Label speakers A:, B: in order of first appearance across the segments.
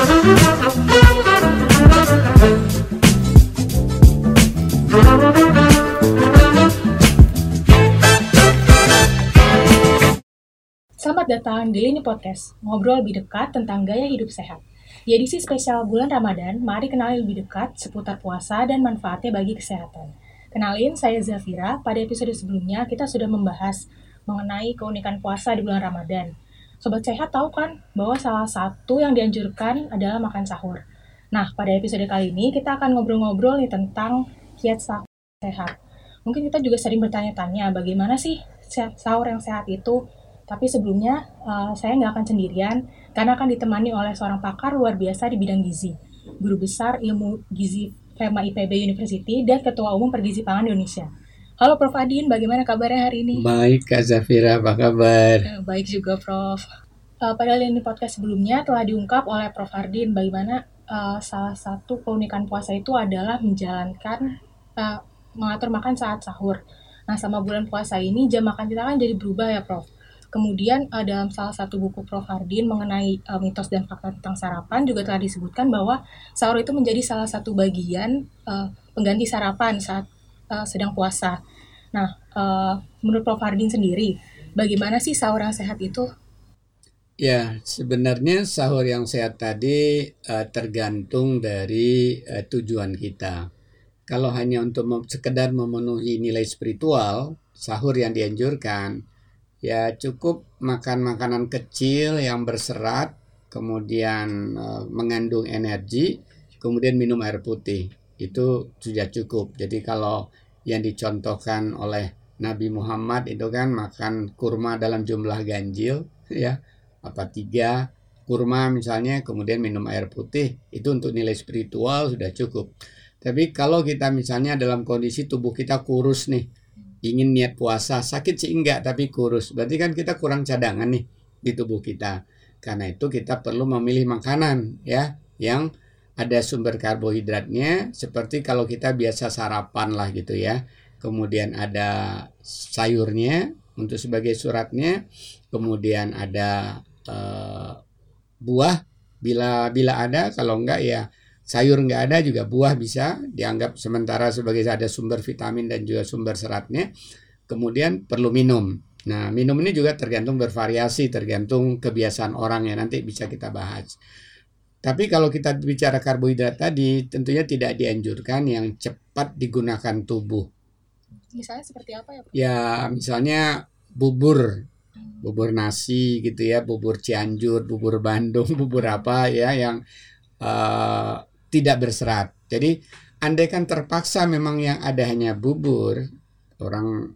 A: Selamat datang di Lini Podcast, ngobrol lebih dekat tentang gaya hidup sehat. Di edisi spesial bulan Ramadan, mari kenali lebih dekat seputar puasa dan manfaatnya bagi kesehatan. Kenalin, saya Zafira. Pada episode sebelumnya, kita sudah membahas mengenai keunikan puasa di bulan Ramadan. Sobat sehat tahu kan bahwa salah satu yang dianjurkan adalah makan sahur. Nah, pada episode kali ini kita akan ngobrol-ngobrol nih tentang kiat sahur sehat. Mungkin kita juga sering bertanya-tanya bagaimana sih sahur yang sehat itu tapi sebelumnya, uh, saya nggak akan sendirian karena akan ditemani oleh seorang pakar luar biasa di bidang gizi, guru besar ilmu gizi FEMA IPB University dan Ketua Umum Pergizi Pangan Indonesia. Halo Prof. Adin, bagaimana kabarnya hari ini?
B: Baik Kak Zafira, apa kabar?
A: Uh, baik juga Prof. Uh, pada lini podcast sebelumnya telah diungkap oleh Prof. Adin bagaimana uh, salah satu keunikan puasa itu adalah menjalankan uh, mengatur makan saat sahur. Nah, sama bulan puasa ini jam makan kita kan jadi berubah ya, Prof. Kemudian uh, dalam salah satu buku Prof. Hardin mengenai uh, mitos dan fakta tentang sarapan juga telah disebutkan bahwa sahur itu menjadi salah satu bagian uh, pengganti sarapan saat uh, sedang puasa. Nah, uh, menurut Prof. Hardin sendiri, bagaimana sih sahur yang sehat itu?
B: Ya, sebenarnya sahur yang sehat tadi uh, tergantung dari uh, tujuan kita. Kalau hanya untuk mem sekedar memenuhi nilai spiritual, sahur yang dianjurkan ya cukup makan makanan kecil yang berserat, kemudian uh, mengandung energi, kemudian minum air putih. Itu sudah cukup. Jadi kalau yang dicontohkan oleh Nabi Muhammad itu kan makan kurma dalam jumlah ganjil ya apa tiga kurma misalnya kemudian minum air putih itu untuk nilai spiritual sudah cukup tapi kalau kita misalnya dalam kondisi tubuh kita kurus nih ingin niat puasa, sakit sih enggak tapi kurus. Berarti kan kita kurang cadangan nih di tubuh kita. Karena itu kita perlu memilih makanan ya yang ada sumber karbohidratnya seperti kalau kita biasa sarapan lah gitu ya. Kemudian ada sayurnya untuk sebagai suratnya, kemudian ada uh, buah bila bila ada, kalau enggak ya sayur nggak ada juga buah bisa dianggap sementara sebagai ada sumber vitamin dan juga sumber seratnya. Kemudian perlu minum. Nah, minum ini juga tergantung bervariasi, tergantung kebiasaan orang ya nanti bisa kita bahas. Tapi kalau kita bicara karbohidrat tadi, tentunya tidak dianjurkan yang cepat digunakan tubuh.
A: Misalnya seperti apa ya?
B: Ya, misalnya bubur, bubur nasi gitu ya, bubur Cianjur, bubur Bandung, bubur apa ya yang uh, tidak berserat. Jadi andaikan terpaksa memang yang ada hanya bubur, orang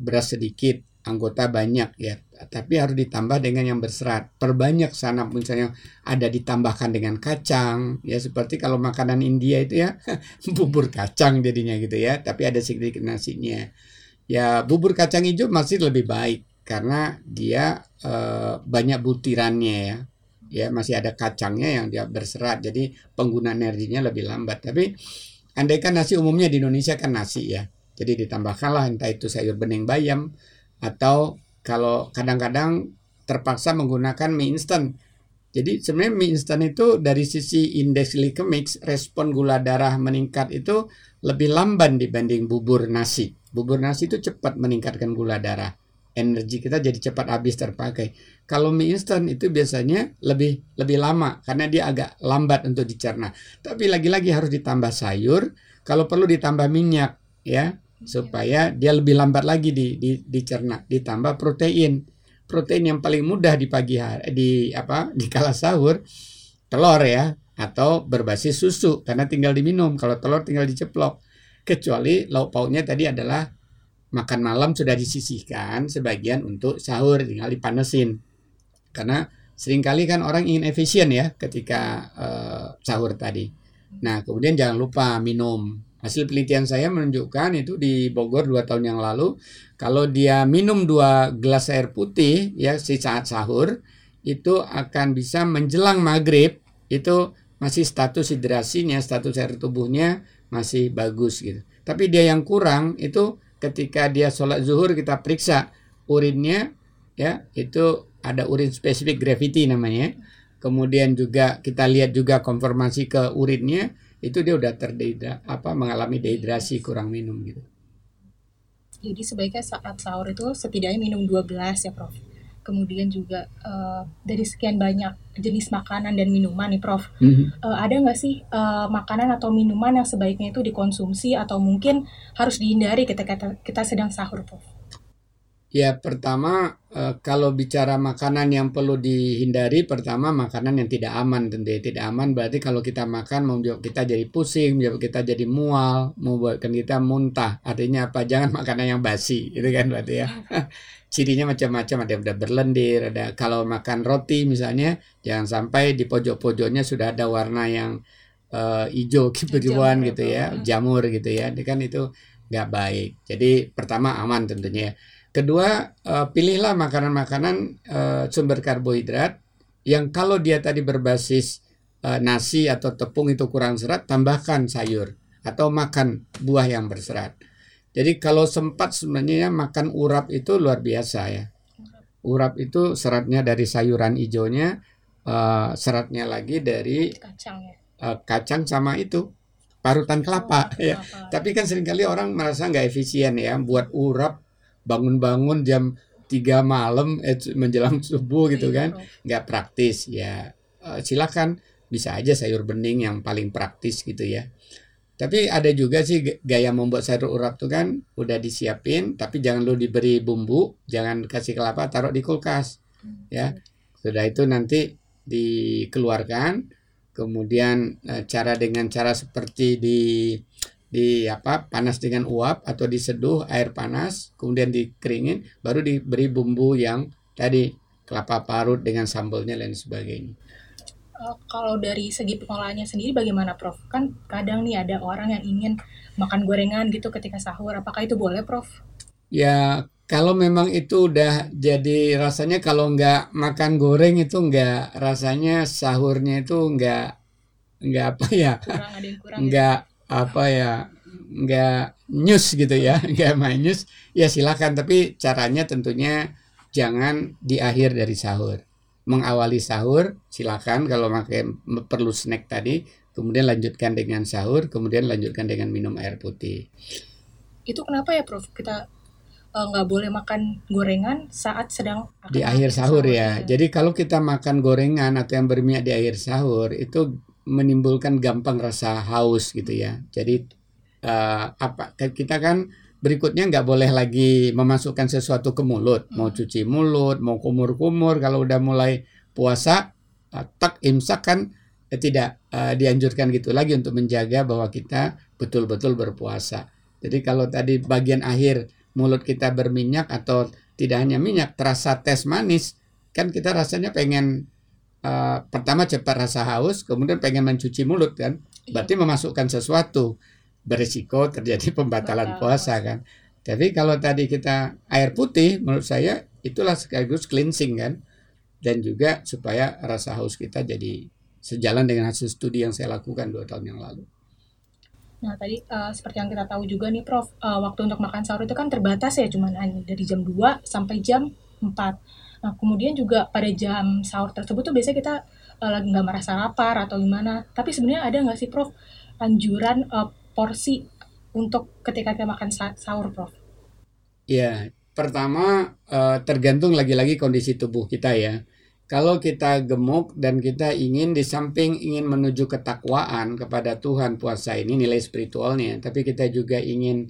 B: beras sedikit, anggota banyak ya, tapi harus ditambah dengan yang berserat. Perbanyak sana misalnya ada ditambahkan dengan kacang, ya. Seperti kalau makanan India itu ya bubur kacang jadinya gitu ya, tapi ada sedikit nasinya. Ya bubur kacang hijau masih lebih baik karena dia e, banyak butirannya ya. Ya masih ada kacangnya yang dia berserat. Jadi penggunaan energinya lebih lambat. Tapi andaikan nasi umumnya di Indonesia kan nasi ya. Jadi ditambahkanlah entah itu sayur bening bayam atau kalau kadang-kadang terpaksa menggunakan mie instan jadi sebenarnya mie instan itu dari sisi indeks glikemik respon gula darah meningkat itu lebih lamban dibanding bubur nasi. Bubur nasi itu cepat meningkatkan gula darah. Energi kita jadi cepat habis terpakai. Kalau mie instan itu biasanya lebih lebih lama karena dia agak lambat untuk dicerna. Tapi lagi-lagi harus ditambah sayur, kalau perlu ditambah minyak ya supaya dia lebih lambat lagi di, di dicerna. Ditambah protein. Protein yang paling mudah di pagi hari di apa di kala sahur telur ya atau berbasis susu karena tinggal diminum. Kalau telur tinggal diceplok. Kecuali lauk pauknya tadi adalah makan malam sudah disisihkan sebagian untuk sahur tinggal dipanesin karena sering kali kan orang ingin efisien ya ketika uh, sahur tadi nah kemudian jangan lupa minum hasil penelitian saya menunjukkan itu di Bogor dua tahun yang lalu kalau dia minum dua gelas air putih ya si saat sahur itu akan bisa menjelang maghrib itu masih status hidrasinya status air tubuhnya masih bagus gitu. Tapi dia yang kurang itu ketika dia sholat zuhur kita periksa urinnya ya itu ada urin spesifik gravity namanya. Kemudian juga kita lihat juga konfirmasi ke urinnya, itu dia udah terdehidra apa mengalami dehidrasi kurang minum gitu.
A: Jadi sebaiknya saat sahur itu setidaknya minum dua gelas ya Prof. Kemudian juga uh, dari sekian banyak jenis makanan dan minuman nih Prof. Mm-hmm. Uh, ada nggak sih uh, makanan atau minuman yang sebaiknya itu dikonsumsi atau mungkin harus dihindari ketika kita sedang sahur Prof?
B: Ya pertama eh, kalau bicara makanan yang perlu dihindari pertama makanan yang tidak aman tentu tidak aman berarti kalau kita makan membuat kita jadi pusing, membuat kita jadi mual, membuatkan kita muntah. Artinya apa? Jangan makanan yang basi, itu kan berarti ya. Cirinya macam-macam ada udah berlendir, ada kalau makan roti misalnya jangan sampai di pojok-pojoknya sudah ada warna yang uh, hijau kebiruan gitu ya, jamur gitu ya. Kan itu nggak baik. Jadi pertama aman tentunya. Kedua, uh, pilihlah makanan-makanan uh, sumber karbohidrat yang kalau dia tadi berbasis uh, nasi atau tepung itu kurang serat, tambahkan sayur atau makan buah yang berserat. Jadi kalau sempat sebenarnya ya, makan urap itu luar biasa ya. Urap itu seratnya dari sayuran hijaunya, uh, seratnya lagi dari kacang ya. Uh, kacang sama itu parutan kelapa oh, ya. Kelapa. Tapi kan sering kali orang merasa nggak efisien ya buat urap bangun-bangun jam tiga malam eh, menjelang subuh gitu iya, kan nggak praktis ya uh, silakan bisa aja sayur bening yang paling praktis gitu ya. Tapi ada juga sih gaya membuat sayur urap tuh kan udah disiapin tapi jangan lu diberi bumbu jangan kasih kelapa taruh di kulkas hmm, ya. sudah itu nanti dikeluarkan kemudian eh, cara dengan cara seperti di di apa panas dengan uap atau diseduh air panas kemudian dikeringin baru diberi bumbu yang tadi kelapa parut dengan sambalnya dan sebagainya.
A: Uh, kalau dari segi pengolahannya sendiri bagaimana Prof? Kan kadang nih ada orang yang ingin makan gorengan gitu ketika sahur, apakah itu boleh Prof?
B: Ya kalau memang itu udah jadi rasanya kalau nggak makan goreng itu nggak rasanya sahurnya itu nggak nggak apa ya kurang, ada yang kurang ya? Apa ya nggak news gitu ya nggak main news ya silakan. Tapi caranya tentunya jangan di akhir dari sahur. Mengawali sahur silakan kalau pakai perlu snack tadi kemudian lanjutkan dengan sahur kemudian lanjutkan dengan minum air putih.
A: Itu kenapa ya prof? Kita eh, nggak uh, boleh makan gorengan saat sedang
B: di akhir sahur, sahur ya. ya jadi kalau kita makan gorengan atau yang berminyak di akhir sahur itu menimbulkan gampang rasa haus gitu ya. Jadi uh, apa kita kan berikutnya nggak boleh lagi memasukkan sesuatu ke mulut, mau hmm. cuci mulut, mau kumur-kumur kalau udah mulai puasa uh, tak imsak kan eh, tidak uh, dianjurkan gitu lagi untuk menjaga bahwa kita betul-betul berpuasa. Jadi kalau tadi bagian akhir mulut kita berminyak atau tidak hanya minyak terasa tes manis, kan kita rasanya pengen uh, pertama cepat rasa haus, kemudian pengen mencuci mulut kan, iya. berarti memasukkan sesuatu berisiko terjadi pembatalan puasa kan. Tapi kalau tadi kita air putih, menurut saya itulah sekaligus cleansing kan, dan juga supaya rasa haus kita jadi sejalan dengan hasil studi yang saya lakukan dua tahun yang lalu.
A: Nah tadi uh, seperti yang kita tahu juga nih Prof, uh, waktu untuk makan sahur itu kan terbatas ya, cuman dari jam 2 sampai jam 4 Nah, kemudian juga pada jam sahur tersebut tuh biasanya kita uh, lagi nggak merasa lapar atau gimana. Tapi sebenarnya ada nggak sih, Prof, anjuran uh, porsi untuk ketika kita makan sahur, Prof?
B: Ya, pertama uh, tergantung lagi-lagi kondisi tubuh kita ya. Kalau kita gemuk dan kita ingin di samping ingin menuju ketakwaan kepada Tuhan puasa ini nilai spiritualnya, tapi kita juga ingin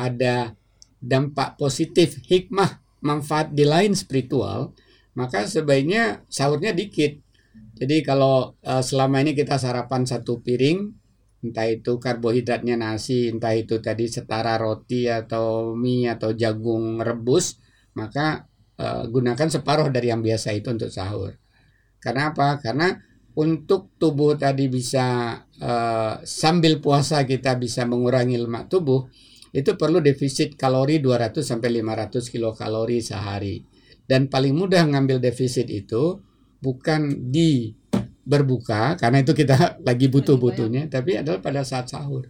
B: ada dampak positif hikmah manfaat di lain spiritual, maka sebaiknya sahurnya dikit. Jadi kalau uh, selama ini kita sarapan satu piring, entah itu karbohidratnya nasi, entah itu tadi setara roti atau mie atau jagung rebus, maka uh, gunakan separuh dari yang biasa itu untuk sahur. Karena apa? Karena untuk tubuh tadi bisa uh, sambil puasa kita bisa mengurangi lemak tubuh, itu perlu defisit kalori 200 sampai 500 kilokalori sehari. Dan paling mudah ngambil defisit itu bukan di berbuka karena itu kita lagi butuh-butuhnya, tapi adalah pada saat sahur.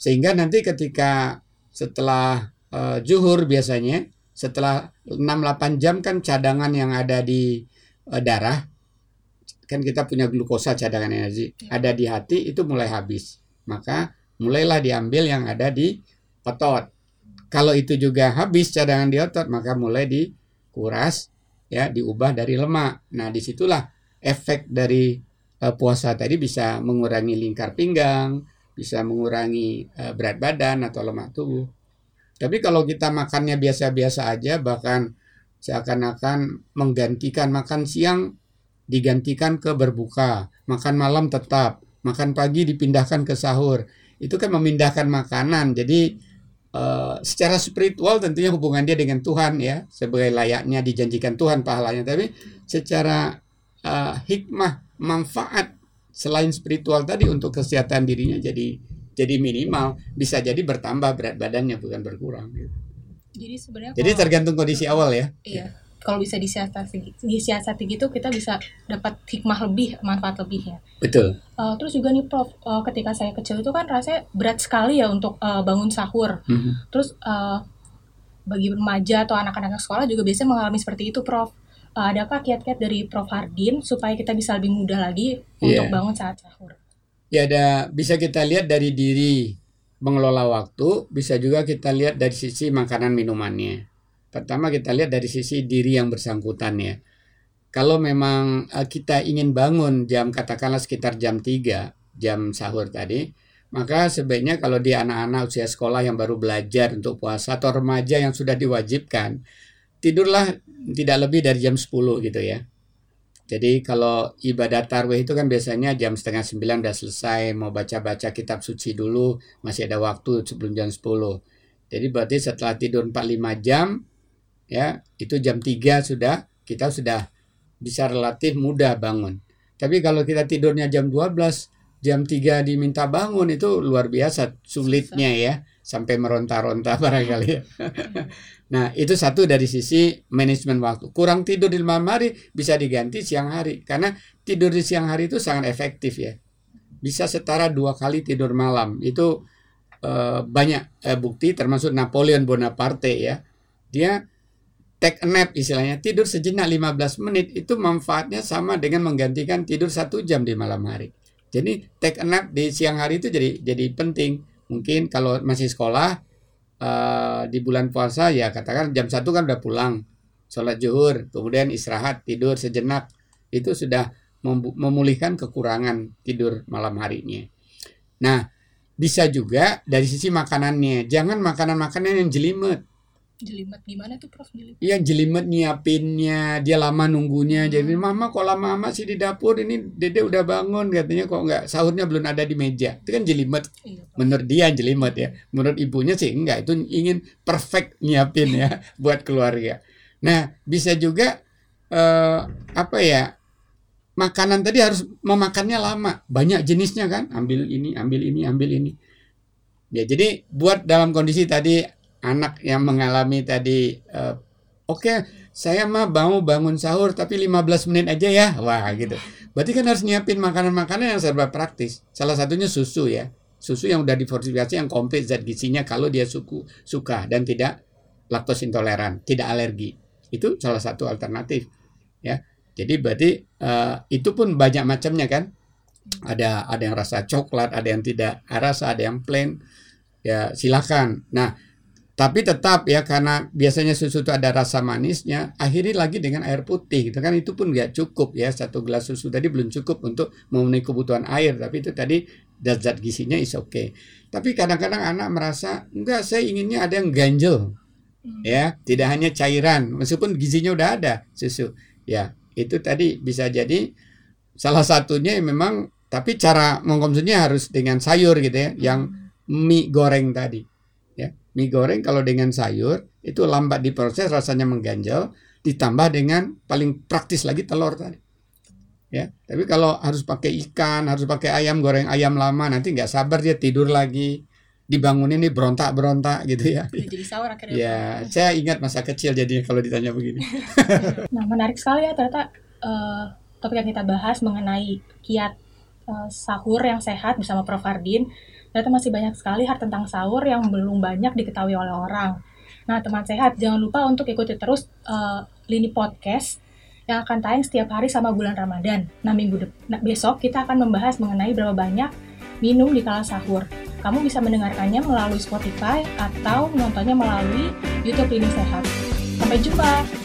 B: Sehingga nanti ketika setelah uh, juhur biasanya setelah 6-8 jam kan cadangan yang ada di uh, darah kan kita punya glukosa cadangan energi
A: Ya.
B: ada di hati itu mulai habis maka mulailah diambil yang ada di otot kalau itu juga habis cadangan di otot maka mulai dikuras ya diubah dari lemak nah di situlah efek dari eh, puasa tadi bisa mengurangi lingkar pinggang bisa mengurangi eh, berat badan atau lemak tubuh tapi kalau kita makannya biasa-biasa aja bahkan seakan-akan menggantikan makan siang digantikan ke berbuka, makan malam tetap, makan pagi dipindahkan ke sahur. Itu kan memindahkan makanan. Jadi eh, secara spiritual tentunya hubungan dia dengan Tuhan ya, sebagai layaknya dijanjikan Tuhan pahalanya. Tapi secara eh, hikmah, manfaat selain spiritual tadi untuk kesehatan dirinya jadi jadi minimal, bisa jadi bertambah berat badannya bukan berkurang. gitu.
A: Jadi sebenarnya
B: Jadi tergantung kondisi awal ya.
A: Iya. Kalau bisa disiasati, disiasati gitu kita bisa dapat hikmah lebih, manfaat lebih ya.
B: Betul.
A: Eh, terus juga nih Prof, eh, ketika saya kecil itu kan rasanya berat sekali ya untuk eh, bangun sahur.
B: Mhm.
A: Terus eh, bagi remaja atau anak-anak sekolah juga biasanya mengalami seperti itu Prof. Eh, adakah kiat-kiat dari Prof Hardin supaya kita bisa lebih mudah lagi untuk
B: Iya.
A: bangun saat sahur?
B: Ya ada bisa kita lihat dari diri mengelola waktu, bisa juga kita lihat dari sisi makanan minumannya. Pertama kita lihat dari sisi diri yang bersangkutan ya. Kalau memang eh, kita ingin bangun jam katakanlah sekitar jam 3, jam sahur tadi, maka sebaiknya kalau di anak-anak usia sekolah yang baru belajar untuk puasa atau remaja yang sudah diwajibkan, tidurlah tidak lebih dari jam 10 gitu ya. Jadi kalau ibadah tarwih itu kan biasanya jam setengah sembilan udah selesai, mau baca-baca kitab suci dulu, masih ada waktu sebelum jam 10. Jadi berarti setelah tidur 4-5 jam, ya itu jam 3 sudah, kita sudah bisa relatif mudah bangun. Tapi kalau kita tidurnya jam 12, jam 3 diminta bangun itu luar biasa sulitnya ya, sampai meronta-ronta barangkali ya. Nah, itu satu dari sisi manajemen waktu. Kurang tidur di malam hari bisa diganti siang hari. Karena tidur di siang hari itu sangat efektif ya. Bisa setara dua kali tidur malam. Itu eh, banyak eh, bukti termasuk Napoleon Bonaparte ya. Dia take a nap istilahnya. Tidur sejenak 15 menit itu manfaatnya sama dengan menggantikan tidur satu jam di malam hari. Jadi take a nap di siang hari itu jadi jadi penting. Mungkin kalau masih sekolah eh, di bulan puasa ya katakan jam satu kan udah pulang sholat zuhur kemudian istirahat tidur sejenak itu sudah memulihkan kekurangan tidur malam harinya nah bisa juga dari sisi makanannya jangan makanan-makanan yang jelimet
A: Jelimet gimana tuh Prof? Jelimet?
B: Iya jelimet nyiapinnya dia lama nunggunya. Jadi
A: Hmm.
B: mama kok lama-lama sih di dapur? Ini dede udah bangun katanya kok nggak? Sahurnya belum ada di meja. Itu kan jelimet.
A: Iya, Prof.
B: menurut dia jelimet ya. Menurut ibunya sih enggak itu ingin perfect nyiapin ya buat keluarga. Nah bisa juga eh, apa ya makanan tadi harus memakannya lama. Banyak jenisnya kan. Ambil ini ambil ini ambil ini. Ya jadi buat dalam kondisi tadi anak yang mengalami tadi eh, oke saya mah mau bangun sahur tapi 15 menit aja ya. Wah gitu. Berarti kan harus nyiapin makanan-makanan yang serba praktis. Salah satunya susu ya. Susu yang udah difortifikasi yang komplit zat gizinya kalau dia suku suka dan tidak laktos intoleran tidak alergi. Itu salah satu alternatif ya. Jadi berarti eh, itu pun banyak macamnya kan. Ada ada yang rasa coklat ada yang tidak rasa ada yang plain. Ya silakan. Nah tapi tetap ya karena biasanya susu itu ada rasa manisnya akhiri lagi dengan air putih gitu kan. Itu pun nggak cukup ya satu gelas susu tadi belum cukup untuk memenuhi kebutuhan air. Tapi itu tadi zat gizinya is oke tapi kadang-kadang anak merasa enggak saya inginnya ada yang ganjel.
A: Hmm.
B: ya tidak hanya cairan meskipun gizinya udah ada susu. Ya itu tadi bisa jadi salah satunya memang tapi cara mengkonsumsinya harus dengan sayur gitu ya yang mie goreng tadi mie goreng kalau dengan sayur itu lambat diproses rasanya mengganjal ditambah dengan paling praktis lagi telur tadi ya tapi kalau harus pakai ikan harus pakai ayam goreng ayam lama nanti nggak sabar dia tidur lagi dibangunin nih berontak berontak gitu ya
A: jadi sahur akhirnya.
B: ya saya ingat masa kecil jadinya kalau ditanya begini
A: Nah, menarik sekali ya ternyata eh, topik yang kita bahas mengenai kiat eh, sahur yang sehat bersama Prof. Hardin. Ternyata masih banyak sekali hal tentang sahur yang belum banyak diketahui oleh orang. Nah, teman sehat, jangan lupa untuk ikuti terus eh, lini podcast yang akan tayang setiap hari sama bulan Ramadan. Nah, minggu nah, besok kita akan membahas mengenai berapa banyak minum di kala sahur. Kamu bisa mendengarkannya melalui Spotify atau menontonnya melalui YouTube Ini Sehat. Sampai jumpa!